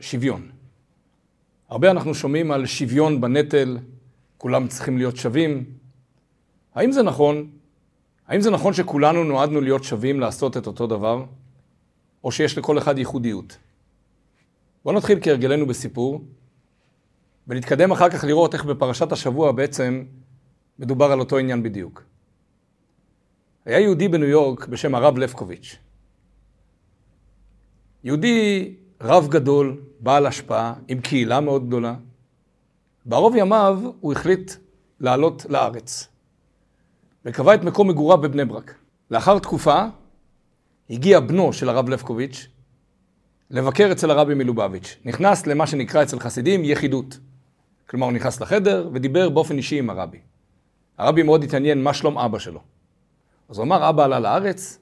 שוויון. הרבה אנחנו שומעים על שוויון בנטל, כולם צריכים להיות שווים. האם זה נכון? האם זה נכון שכולנו נועדנו להיות שווים לעשות את אותו דבר? או שיש לכל אחד ייחודיות? בואו נתחיל כהרגלנו בסיפור, ונתקדם אחר כך לראות איך בפרשת השבוע בעצם מדובר על אותו עניין בדיוק. היה יהודי בניו יורק בשם הרב לפקוביץ'. יהודי רב גדול, בעל השפעה, עם קהילה מאוד גדולה. בערוב ימיו הוא החליט לעלות לארץ, וקבע את מקום מגוריו בבני ברק. לאחר תקופה הגיע בנו של הרב לפקוביץ' לבקר אצל הרבי מלובביץ'. נכנס למה שנקרא אצל חסידים יחידות. כלומר, הוא נכנס לחדר ודיבר באופן אישי עם הרבי. הרבי מאוד התעניין מה שלום אבא שלו. אז הוא אמר, אבא עלה לארץ,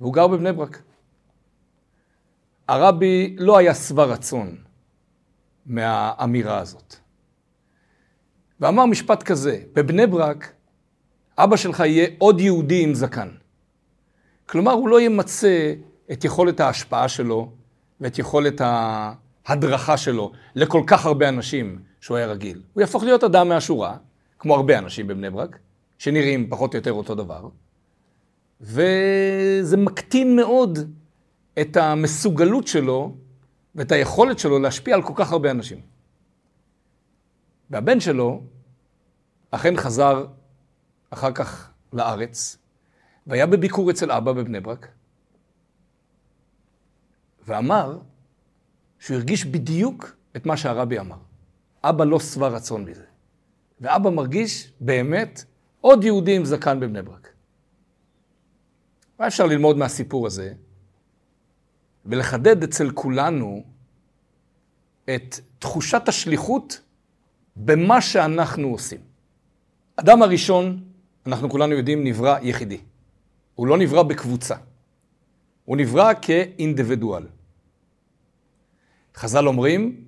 והוא גר בבני ברק. הרבי לא היה שבע רצון מהאמירה הזאת. ואמר משפט כזה, בבני ברק, אבא שלך יהיה עוד יהודי עם זקן. כלומר, הוא לא ימצה את יכולת ההשפעה שלו ואת יכולת ההדרכה שלו לכל כך הרבה אנשים שהוא היה רגיל. הוא יהפוך להיות אדם מהשורה, כמו הרבה אנשים בבני ברק, שנראים פחות או יותר אותו דבר, וזה מקטין מאוד את המסוגלות שלו ואת היכולת שלו להשפיע על כל כך הרבה אנשים. והבן שלו אכן חזר אחר כך לארץ, והיה בביקור אצל אבא בבני ברק, ואמר שהוא הרגיש בדיוק את מה שהרבי אמר. אבא לא שבע רצון מזה. ואבא מרגיש באמת עוד יהודי עם זקן בבני ברק. מה אפשר ללמוד מהסיפור הזה? ולחדד אצל כולנו את תחושת השליחות במה שאנחנו עושים. אדם הראשון, אנחנו כולנו יודעים, נברא יחידי. הוא לא נברא בקבוצה. הוא נברא כאינדיבידואל. חז"ל אומרים,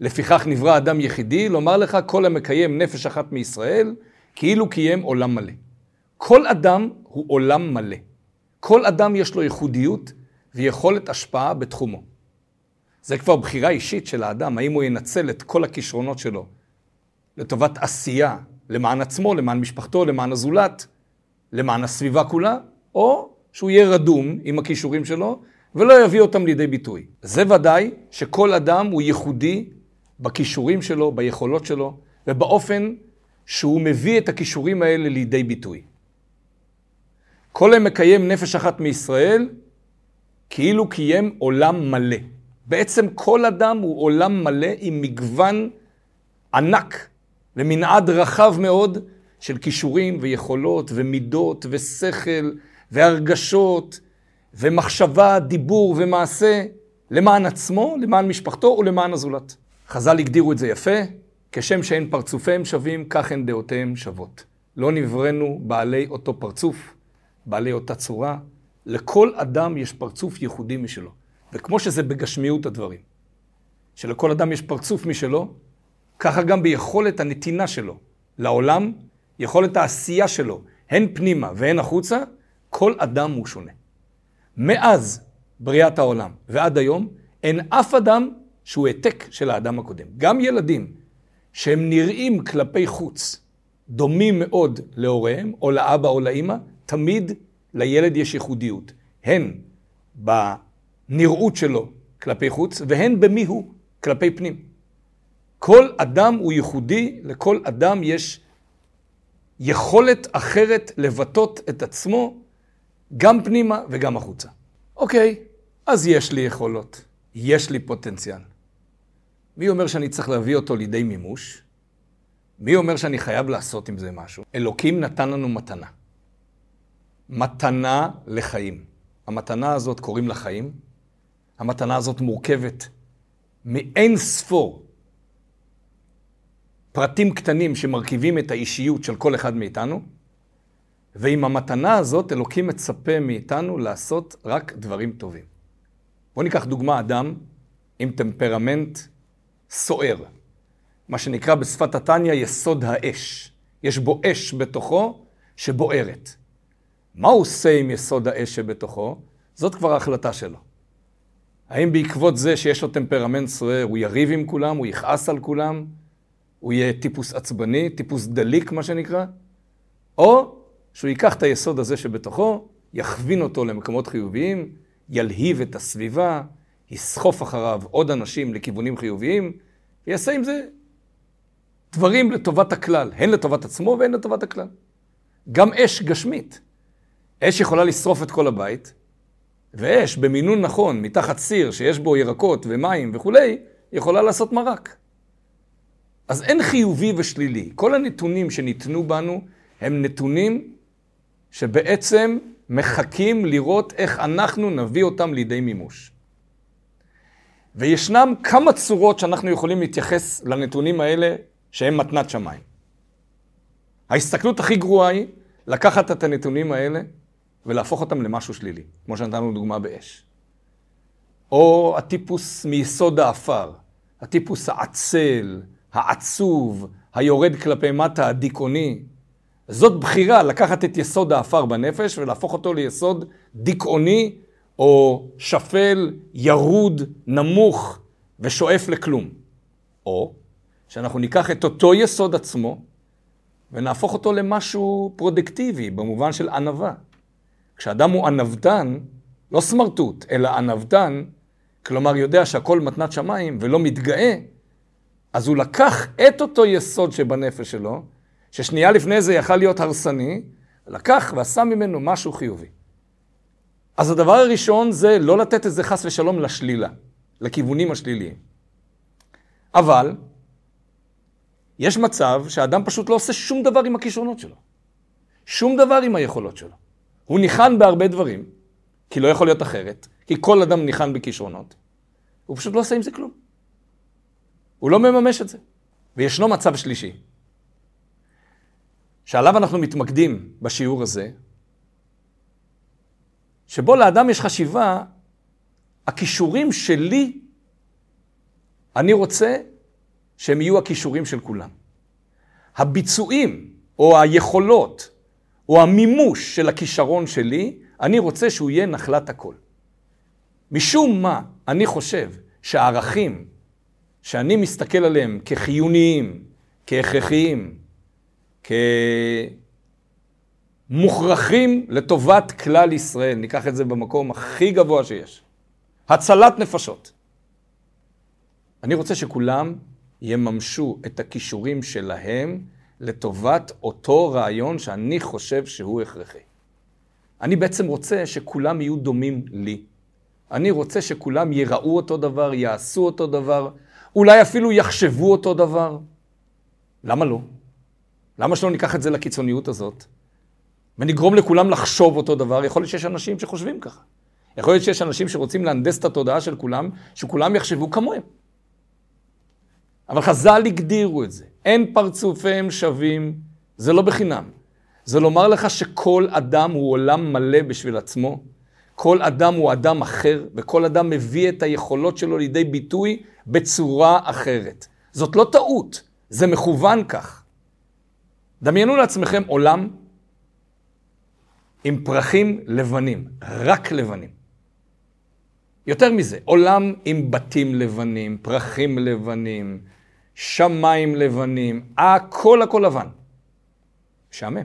לפיכך נברא אדם יחידי, לומר לך כל המקיים נפש אחת מישראל, כאילו קיים עולם מלא. כל אדם הוא עולם מלא. כל אדם יש לו ייחודיות ויכולת השפעה בתחומו. זה כבר בחירה אישית של האדם, האם הוא ינצל את כל הכישרונות שלו לטובת עשייה, למען עצמו, למען משפחתו, למען הזולת, למען הסביבה כולה, או שהוא יהיה רדום עם הכישורים שלו ולא יביא אותם לידי ביטוי. זה ודאי שכל אדם הוא ייחודי בכישורים שלו, ביכולות שלו, ובאופן שהוא מביא את הכישורים האלה לידי ביטוי. כל המקיים נפש אחת מישראל, כאילו קיים עולם מלא. בעצם כל אדם הוא עולם מלא עם מגוון ענק ומנעד רחב מאוד של כישורים ויכולות ומידות ושכל והרגשות ומחשבה, דיבור ומעשה למען עצמו, למען משפחתו ולמען הזולת. חז"ל הגדירו את זה יפה, כשם שאין פרצופיהם שווים, כך הן דעותיהם שוות. לא נבראנו בעלי אותו פרצוף, בעלי אותה צורה. לכל אדם יש פרצוף ייחודי משלו. וכמו שזה בגשמיות הדברים, שלכל אדם יש פרצוף משלו, ככה גם ביכולת הנתינה שלו לעולם, יכולת העשייה שלו, הן פנימה והן החוצה, כל אדם הוא שונה. מאז בריאת העולם ועד היום, אין אף אדם שהוא העתק של האדם הקודם. גם ילדים שהם נראים כלפי חוץ, דומים מאוד להוריהם, או לאבא או לאימא, תמיד לילד יש ייחודיות. הן בנראות שלו כלפי חוץ, והן במי הוא כלפי פנים. כל אדם הוא ייחודי, לכל אדם יש יכולת אחרת לבטאות את עצמו, גם פנימה וגם החוצה. אוקיי, אז יש לי יכולות, יש לי פוטנציאל. מי אומר שאני צריך להביא אותו לידי מימוש? מי אומר שאני חייב לעשות עם זה משהו? אלוקים נתן לנו מתנה. מתנה לחיים. המתנה הזאת קוראים לה חיים. המתנה הזאת מורכבת מאין ספור פרטים קטנים שמרכיבים את האישיות של כל אחד מאיתנו, ועם המתנה הזאת אלוקים מצפה מאיתנו לעשות רק דברים טובים. בואו ניקח דוגמה אדם עם טמפרמנט סוער, מה שנקרא בשפת התניא יסוד האש. יש בו אש בתוכו שבוערת. מה הוא עושה עם יסוד האש שבתוכו? זאת כבר ההחלטה שלו. האם בעקבות זה שיש לו טמפרמנט סוער, הוא יריב עם כולם, הוא יכעס על כולם, הוא יהיה טיפוס עצבני, טיפוס דליק, מה שנקרא? או שהוא ייקח את היסוד הזה שבתוכו, יכווין אותו למקומות חיוביים, ילהיב את הסביבה, יסחוף אחריו עוד אנשים לכיוונים חיוביים, ויעשה עם זה דברים לטובת הכלל, הן לטובת עצמו והן לטובת הכלל. גם אש גשמית. אש יכולה לשרוף את כל הבית, ואש במינון נכון, מתחת סיר שיש בו ירקות ומים וכולי, יכולה לעשות מרק. אז אין חיובי ושלילי. כל הנתונים שניתנו בנו הם נתונים שבעצם מחכים לראות איך אנחנו נביא אותם לידי מימוש. וישנם כמה צורות שאנחנו יכולים להתייחס לנתונים האלה שהם מתנת שמיים. ההסתכלות הכי גרועה היא לקחת את הנתונים האלה ולהפוך אותם למשהו שלילי, כמו שנתנו דוגמה באש. או הטיפוס מיסוד האפר, הטיפוס העצל, העצוב, היורד כלפי מטה, הדיכאוני. זאת בחירה לקחת את יסוד האפר בנפש ולהפוך אותו ליסוד דיכאוני או שפל, ירוד, נמוך ושואף לכלום. או שאנחנו ניקח את אותו יסוד עצמו ונהפוך אותו למשהו פרודקטיבי, במובן של ענווה. כשאדם הוא ענוותן, לא סמרטוט, אלא ענוותן, כלומר יודע שהכל מתנת שמיים ולא מתגאה, אז הוא לקח את אותו יסוד שבנפש שלו, ששנייה לפני זה יכל להיות הרסני, לקח ועשה ממנו משהו חיובי. אז הדבר הראשון זה לא לתת את זה חס ושלום לשלילה, לכיוונים השליליים. אבל יש מצב שהאדם פשוט לא עושה שום דבר עם הכישרונות שלו. שום דבר עם היכולות שלו. הוא ניחן בהרבה דברים, כי לא יכול להיות אחרת, כי כל אדם ניחן בכישרונות. הוא פשוט לא עושה עם זה כלום. הוא לא מממש את זה. וישנו מצב שלישי, שעליו אנחנו מתמקדים בשיעור הזה, שבו לאדם יש חשיבה, הכישורים שלי, אני רוצה שהם יהיו הכישורים של כולם. הביצועים או היכולות או המימוש של הכישרון שלי, אני רוצה שהוא יהיה נחלת הכל. משום מה, אני חושב שהערכים שאני מסתכל עליהם כחיוניים, כהכרחיים, כמוכרחים לטובת כלל ישראל, ניקח את זה במקום הכי גבוה שיש. הצלת נפשות. אני רוצה שכולם יממשו את הכישורים שלהם לטובת אותו רעיון שאני חושב שהוא הכרחי. אני בעצם רוצה שכולם יהיו דומים לי. אני רוצה שכולם יראו אותו דבר, יעשו אותו דבר, אולי אפילו יחשבו אותו דבר. למה לא? למה שלא ניקח את זה לקיצוניות הזאת? ונגרום לכולם לחשוב אותו דבר? יכול להיות שיש אנשים שחושבים ככה. יכול להיות שיש אנשים שרוצים להנדס את התודעה של כולם, שכולם יחשבו כמוהם. אבל חז"ל הגדירו את זה. אין פרצופיהם שווים, זה לא בחינם. זה לומר לך שכל אדם הוא עולם מלא בשביל עצמו. כל אדם הוא אדם אחר, וכל אדם מביא את היכולות שלו לידי ביטוי בצורה אחרת. זאת לא טעות, זה מכוון כך. דמיינו לעצמכם עולם עם פרחים לבנים, רק לבנים. יותר מזה, עולם עם בתים לבנים, פרחים לבנים, שמיים לבנים, הכל הכל לבן. משעמם.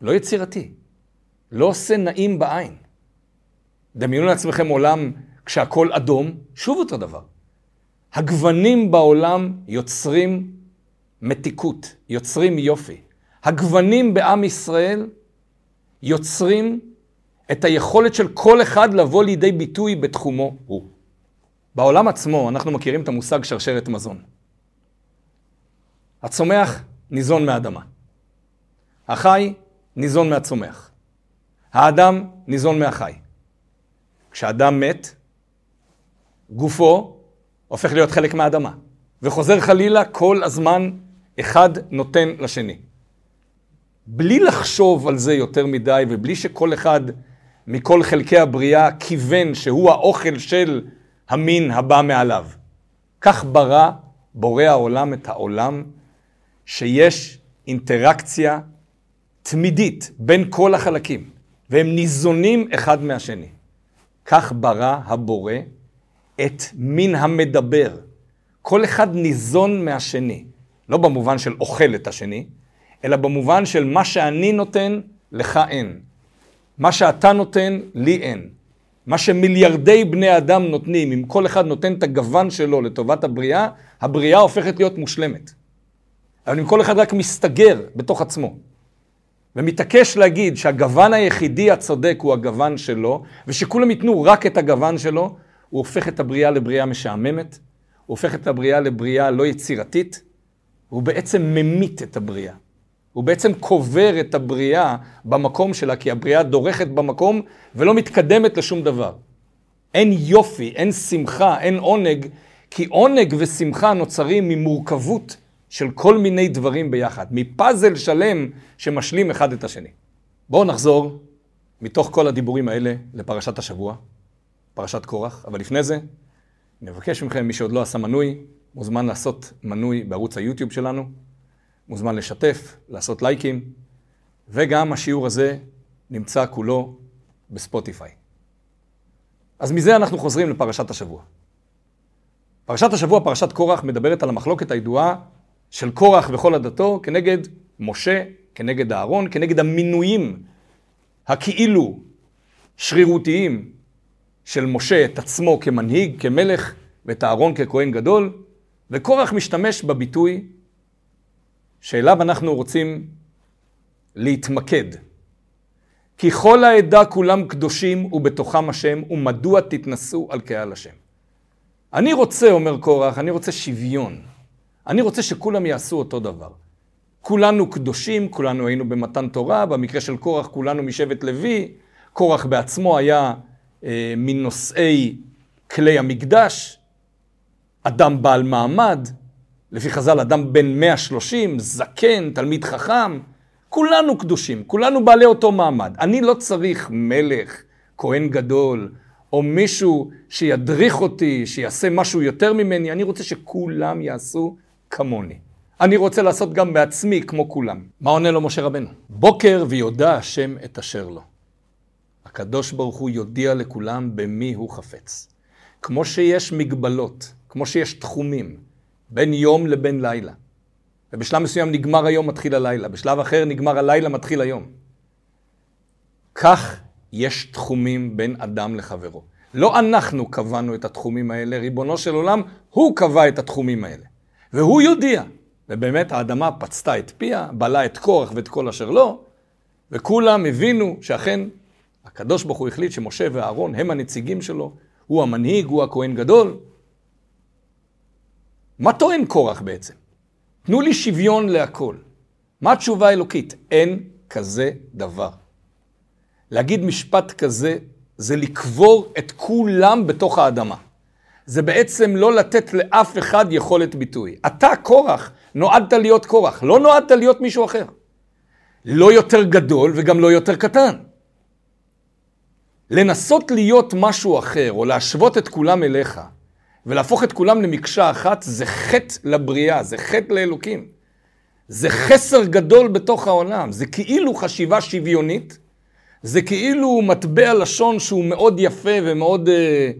לא יצירתי. לא עושה נעים בעין. דמיינו לעצמכם עולם כשהכול אדום, שוב אותו דבר. הגוונים בעולם יוצרים מתיקות, יוצרים יופי. הגוונים בעם ישראל יוצרים את היכולת של כל אחד לבוא לידי ביטוי בתחומו הוא. בעולם עצמו אנחנו מכירים את המושג שרשרת מזון. הצומח ניזון מהאדמה. החי ניזון מהצומח. האדם ניזון מהחי. כשאדם מת, גופו הופך להיות חלק מהאדמה, וחוזר חלילה כל הזמן אחד נותן לשני. בלי לחשוב על זה יותר מדי, ובלי שכל אחד מכל חלקי הבריאה כיוון שהוא האוכל של המין הבא מעליו. כך ברא בורא העולם את העולם, שיש אינטראקציה תמידית בין כל החלקים, והם ניזונים אחד מהשני. כך ברא הבורא את מין המדבר. כל אחד ניזון מהשני. לא במובן של אוכל את השני, אלא במובן של מה שאני נותן, לך אין. מה שאתה נותן, לי אין. מה שמיליארדי בני אדם נותנים, אם כל אחד נותן את הגוון שלו לטובת הבריאה, הבריאה הופכת להיות מושלמת. אבל אם כל אחד רק מסתגר בתוך עצמו, ומתעקש להגיד שהגוון היחידי הצודק הוא הגוון שלו, ושכולם ייתנו רק את הגוון שלו, הוא הופך את הבריאה לבריאה משעממת, הוא הופך את הבריאה לבריאה לא יצירתית, הוא בעצם ממית את הבריאה. הוא בעצם קובר את הבריאה במקום שלה, כי הבריאה דורכת במקום ולא מתקדמת לשום דבר. אין יופי, אין שמחה, אין עונג, כי עונג ושמחה נוצרים ממורכבות של כל מיני דברים ביחד, מפאזל שלם שמשלים אחד את השני. בואו נחזור מתוך כל הדיבורים האלה לפרשת השבוע, פרשת קורח, אבל לפני זה, נבקש מכם, מי שעוד לא עשה מנוי, מוזמן לעשות מנוי בערוץ היוטיוב שלנו, מוזמן לשתף, לעשות לייקים, וגם השיעור הזה נמצא כולו בספוטיפיי. אז מזה אנחנו חוזרים לפרשת השבוע. פרשת השבוע, פרשת קורח, מדברת על המחלוקת הידועה של קורח וכל עדתו כנגד משה, כנגד אהרון, כנגד המינויים הכאילו שרירותיים של משה את עצמו כמנהיג, כמלך, ואת אהרון ככהן גדול, וקורח משתמש בביטוי שאליו אנחנו רוצים להתמקד. כי כל העדה כולם קדושים ובתוכם השם, ומדוע תתנסו על קהל השם. אני רוצה, אומר קורח, אני רוצה שוויון. אני רוצה שכולם יעשו אותו דבר. כולנו קדושים, כולנו היינו במתן תורה, במקרה של קורח כולנו משבט לוי, קורח בעצמו היה אה, מנושאי כלי המקדש, אדם בעל מעמד, לפי חז"ל אדם בן 130, זקן, תלמיד חכם, כולנו קדושים, כולנו בעלי אותו מעמד. אני לא צריך מלך, כהן גדול, או מישהו שידריך אותי, שיעשה משהו יותר ממני, אני רוצה שכולם יעשו כמוני. אני רוצה לעשות גם בעצמי כמו כולם. מה עונה לו משה רבנו? בוקר ויודע השם את אשר לו. הקדוש ברוך הוא יודיע לכולם במי הוא חפץ. כמו שיש מגבלות, כמו שיש תחומים, בין יום לבין לילה. ובשלב מסוים נגמר היום, מתחיל הלילה. בשלב אחר נגמר הלילה, מתחיל היום. כך יש תחומים בין אדם לחברו. לא אנחנו קבענו את התחומים האלה, ריבונו של עולם, הוא קבע את התחומים האלה. והוא יודיע. ובאמת האדמה פצתה את פיה, בלה את קורח ואת כל אשר לא, וכולם הבינו שאכן הקדוש ברוך הוא החליט שמשה ואהרון הם הנציגים שלו, הוא המנהיג, הוא הכהן גדול. מה טוען קורח בעצם? תנו לי שוויון להכל. מה התשובה האלוקית? אין כזה דבר. להגיד משפט כזה זה לקבור את כולם בתוך האדמה. זה בעצם לא לתת לאף אחד יכולת ביטוי. אתה, קורח, נועדת להיות קורח, לא נועדת להיות מישהו אחר. לא יותר גדול וגם לא יותר קטן. לנסות להיות משהו אחר, או להשוות את כולם אליך, ולהפוך את כולם למקשה אחת, זה חטא לבריאה, זה חטא לאלוקים. זה חסר גדול בתוך העולם, זה כאילו חשיבה שוויונית, זה כאילו מטבע לשון שהוא מאוד יפה ומאוד אה,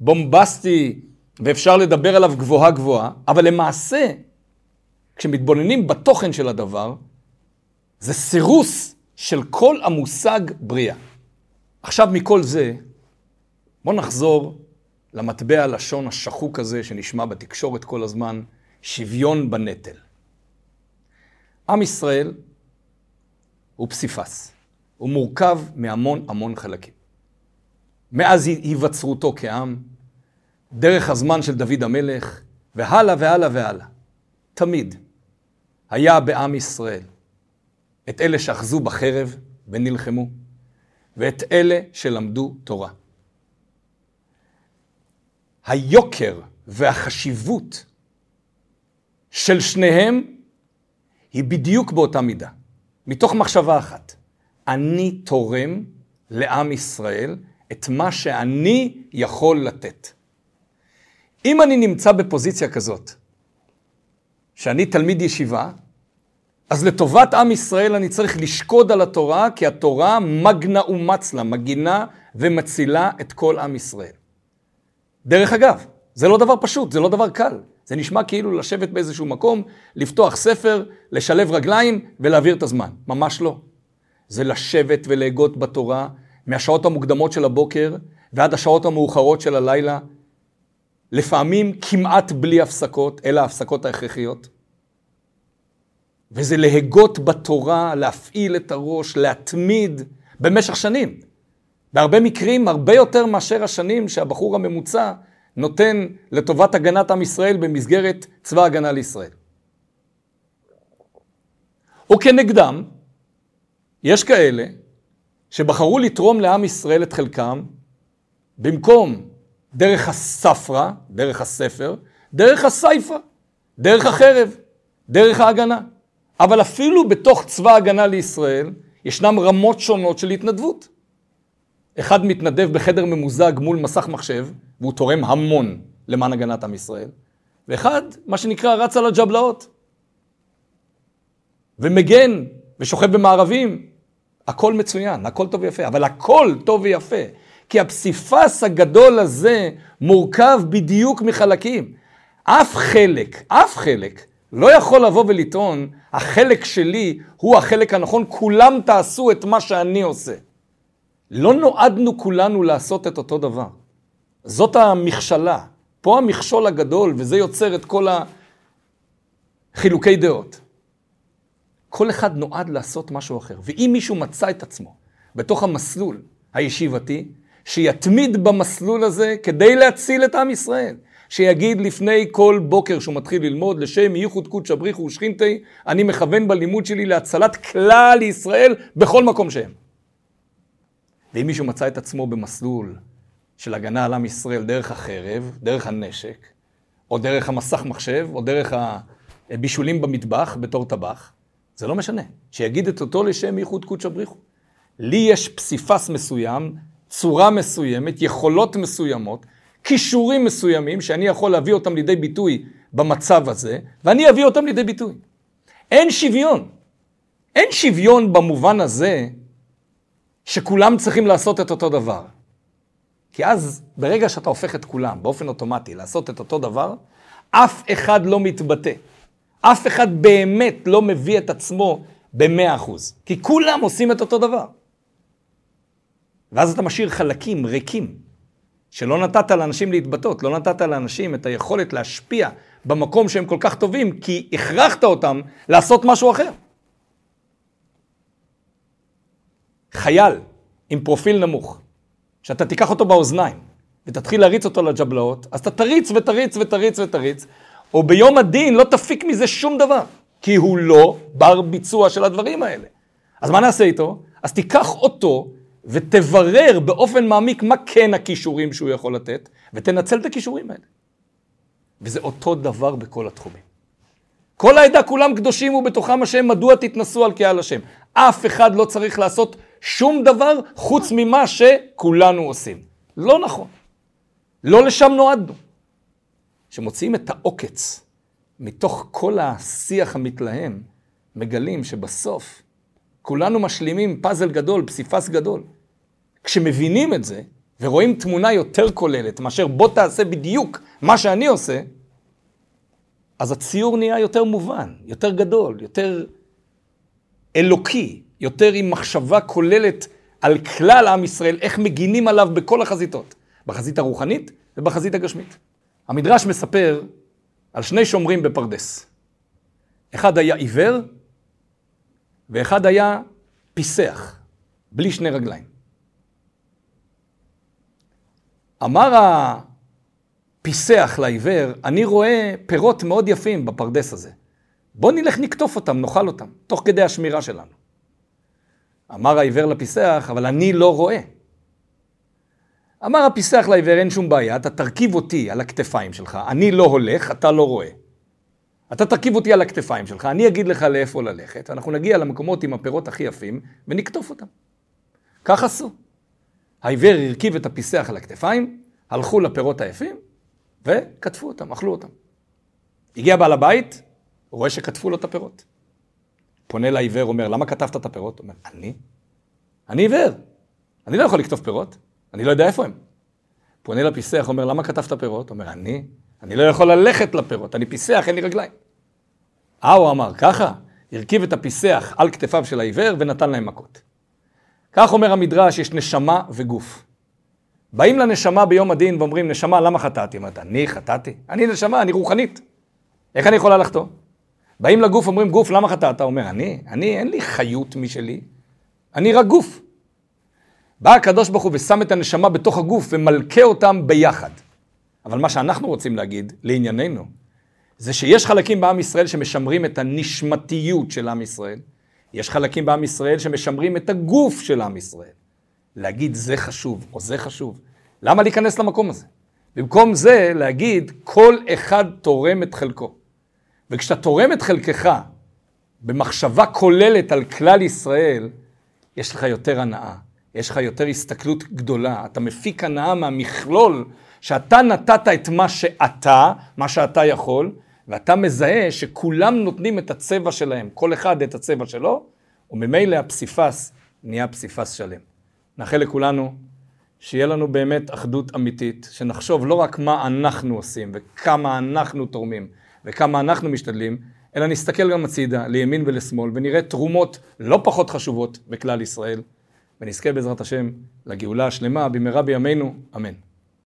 בומבסטי, ואפשר לדבר עליו גבוהה גבוהה, אבל למעשה, כשמתבוננים בתוכן של הדבר, זה סירוס של כל המושג בריאה. עכשיו מכל זה, בואו נחזור למטבע הלשון השחוק הזה שנשמע בתקשורת כל הזמן, שוויון בנטל. עם ישראל הוא פסיפס, הוא מורכב מהמון המון חלקים. מאז היווצרותו כעם, דרך הזמן של דוד המלך, והלאה והלאה והלאה. תמיד היה בעם ישראל את אלה שאחזו בחרב ונלחמו, ואת אלה שלמדו תורה. היוקר והחשיבות של שניהם היא בדיוק באותה מידה, מתוך מחשבה אחת. אני תורם לעם ישראל את מה שאני יכול לתת. אם אני נמצא בפוזיציה כזאת, שאני תלמיד ישיבה, אז לטובת עם ישראל אני צריך לשקוד על התורה, כי התורה מגנה ומצלה, מגינה ומצילה את כל עם ישראל. דרך אגב, זה לא דבר פשוט, זה לא דבר קל. זה נשמע כאילו לשבת באיזשהו מקום, לפתוח ספר, לשלב רגליים ולהעביר את הזמן. ממש לא. זה לשבת ולהגות בתורה מהשעות המוקדמות של הבוקר ועד השעות המאוחרות של הלילה, לפעמים כמעט בלי הפסקות, אלא ההפסקות ההכרחיות. וזה להגות בתורה, להפעיל את הראש, להתמיד במשך שנים. בהרבה מקרים, הרבה יותר מאשר השנים שהבחור הממוצע נותן לטובת הגנת עם ישראל במסגרת צבא הגנה לישראל. וכנגדם, יש כאלה שבחרו לתרום לעם ישראל את חלקם, במקום דרך הספרה, דרך הספר, דרך הסייפה, דרך החרב, דרך ההגנה. אבל אפילו בתוך צבא הגנה לישראל, ישנם רמות שונות של התנדבות. אחד מתנדב בחדר ממוזג מול מסך מחשב, והוא תורם המון למען הגנת עם ישראל, ואחד, מה שנקרא, רץ על הג'בלאות. ומגן, ושוכב במערבים. הכל מצוין, הכל טוב ויפה, אבל הכל טוב ויפה. כי הפסיפס הגדול הזה מורכב בדיוק מחלקים. אף חלק, אף חלק, לא יכול לבוא ולטעון, החלק שלי הוא החלק הנכון, כולם תעשו את מה שאני עושה. לא נועדנו כולנו לעשות את אותו דבר. זאת המכשלה. פה המכשול הגדול, וזה יוצר את כל החילוקי דעות. כל אחד נועד לעשות משהו אחר. ואם מישהו מצא את עצמו בתוך המסלול הישיבתי, שיתמיד במסלול הזה כדי להציל את עם ישראל. שיגיד לפני כל בוקר שהוא מתחיל ללמוד, לשם ייחוד קודשא בריחו ושכינתי, אני מכוון בלימוד שלי להצלת כלל ישראל בכל מקום שהם. ואם מישהו מצא את עצמו במסלול של הגנה על עם ישראל דרך החרב, דרך הנשק, או דרך המסך מחשב, או דרך הבישולים במטבח בתור טבח, זה לא משנה. שיגיד את אותו לשם ייחוד קודשא בריחו. לי יש פסיפס מסוים, צורה מסוימת, יכולות מסוימות, כישורים מסוימים, שאני יכול להביא אותם לידי ביטוי במצב הזה, ואני אביא אותם לידי ביטוי. אין שוויון. אין שוויון במובן הזה שכולם צריכים לעשות את אותו דבר. כי אז, ברגע שאתה הופך את כולם באופן אוטומטי לעשות את אותו דבר, אף אחד לא מתבטא. אף אחד באמת לא מביא את עצמו במאה אחוז. כי כולם עושים את אותו דבר. ואז אתה משאיר חלקים ריקים, שלא נתת לאנשים להתבטאות, לא נתת לאנשים את היכולת להשפיע במקום שהם כל כך טובים, כי הכרחת אותם לעשות משהו אחר. חייל עם פרופיל נמוך, שאתה תיקח אותו באוזניים ותתחיל להריץ אותו לג'בלאות, אז אתה תריץ ותריץ ותריץ ותריץ, או ביום הדין לא תפיק מזה שום דבר, כי הוא לא בר ביצוע של הדברים האלה. אז מה נעשה איתו? אז תיקח אותו ותברר באופן מעמיק מה כן הכישורים שהוא יכול לתת, ותנצל את הכישורים האלה. וזה אותו דבר בכל התחומים. כל העדה כולם קדושים ובתוכם השם, מדוע תתנסו על קהל השם? אף אחד לא צריך לעשות שום דבר חוץ ממה שכולנו עושים. לא נכון. לא לשם נועדנו. כשמוציאים את העוקץ מתוך כל השיח המתלהם, מגלים שבסוף כולנו משלימים פאזל גדול, פסיפס גדול. כשמבינים את זה, ורואים תמונה יותר כוללת מאשר בוא תעשה בדיוק מה שאני עושה, אז הציור נהיה יותר מובן, יותר גדול, יותר אלוקי, יותר עם מחשבה כוללת על כלל עם ישראל, איך מגינים עליו בכל החזיתות, בחזית הרוחנית ובחזית הגשמית. המדרש מספר על שני שומרים בפרדס. אחד היה עיוור ואחד היה פיסח, בלי שני רגליים. אמר הפיסח לעיוור, אני רואה פירות מאוד יפים בפרדס הזה. בוא נלך נקטוף אותם, נאכל אותם, תוך כדי השמירה שלנו. אמר העיוור לפיסח, אבל אני לא רואה. אמר הפיסח לעיוור, אין שום בעיה, אתה תרכיב אותי על הכתפיים שלך, אני לא הולך, אתה לא רואה. אתה תרכיב אותי על הכתפיים שלך, אני אגיד לך לאיפה ללכת, אנחנו נגיע למקומות עם הפירות הכי יפים ונקטוף אותם. כך עשו. העיוור הרכיב את הפיסח על הכתפיים, הלכו לפירות היפים וקטפו אותם, אכלו אותם. הגיע בעל הבית, הוא רואה שקטפו לו את הפירות. פונה לעיוור, אומר, למה כתבת את הפירות? אומר, אני? אני עיוור. אני לא יכול לכתוב פירות, אני לא יודע איפה הם. פונה לפיסח, אומר, למה כתבת פירות? אומר, אני? אני לא יכול ללכת לפירות, אני פיסח, אין לי רגליים. אה, הוא אמר, ככה, הרכיב את הפיסח על כתפיו של העיוור ונתן להם מכות. כך אומר המדרש, יש נשמה וגוף. באים לנשמה ביום הדין ואומרים, נשמה, למה חטאתי? אומרת, אני חטאתי? אני נשמה, אני רוחנית. איך אני יכולה לחטוא? באים לגוף, אומרים, גוף, למה חטאת? אומר, אני, אני, אין לי חיות משלי, אני רק גוף. בא הקדוש ברוך הוא ושם את הנשמה בתוך הגוף ומלכה אותם ביחד. אבל מה שאנחנו רוצים להגיד, לענייננו, זה שיש חלקים בעם ישראל שמשמרים את הנשמתיות של עם ישראל. יש חלקים בעם ישראל שמשמרים את הגוף של עם ישראל. להגיד זה חשוב או זה חשוב. למה להיכנס למקום הזה? במקום זה להגיד כל אחד תורם את חלקו. וכשאתה תורם את חלקך במחשבה כוללת על כלל ישראל, יש לך יותר הנאה, יש לך יותר הסתכלות גדולה, אתה מפיק הנאה מהמכלול שאתה נתת את מה שאתה, מה שאתה יכול, ואתה מזהה שכולם נותנים את הצבע שלהם, כל אחד את הצבע שלו, וממילא הפסיפס נהיה פסיפס שלם. נאחל לכולנו שיהיה לנו באמת אחדות אמיתית, שנחשוב לא רק מה אנחנו עושים וכמה אנחנו תורמים וכמה אנחנו משתדלים, אלא נסתכל גם הצידה, לימין ולשמאל, ונראה תרומות לא פחות חשובות בכלל ישראל, ונזכה בעזרת השם לגאולה השלמה במהרה בימינו, אמן.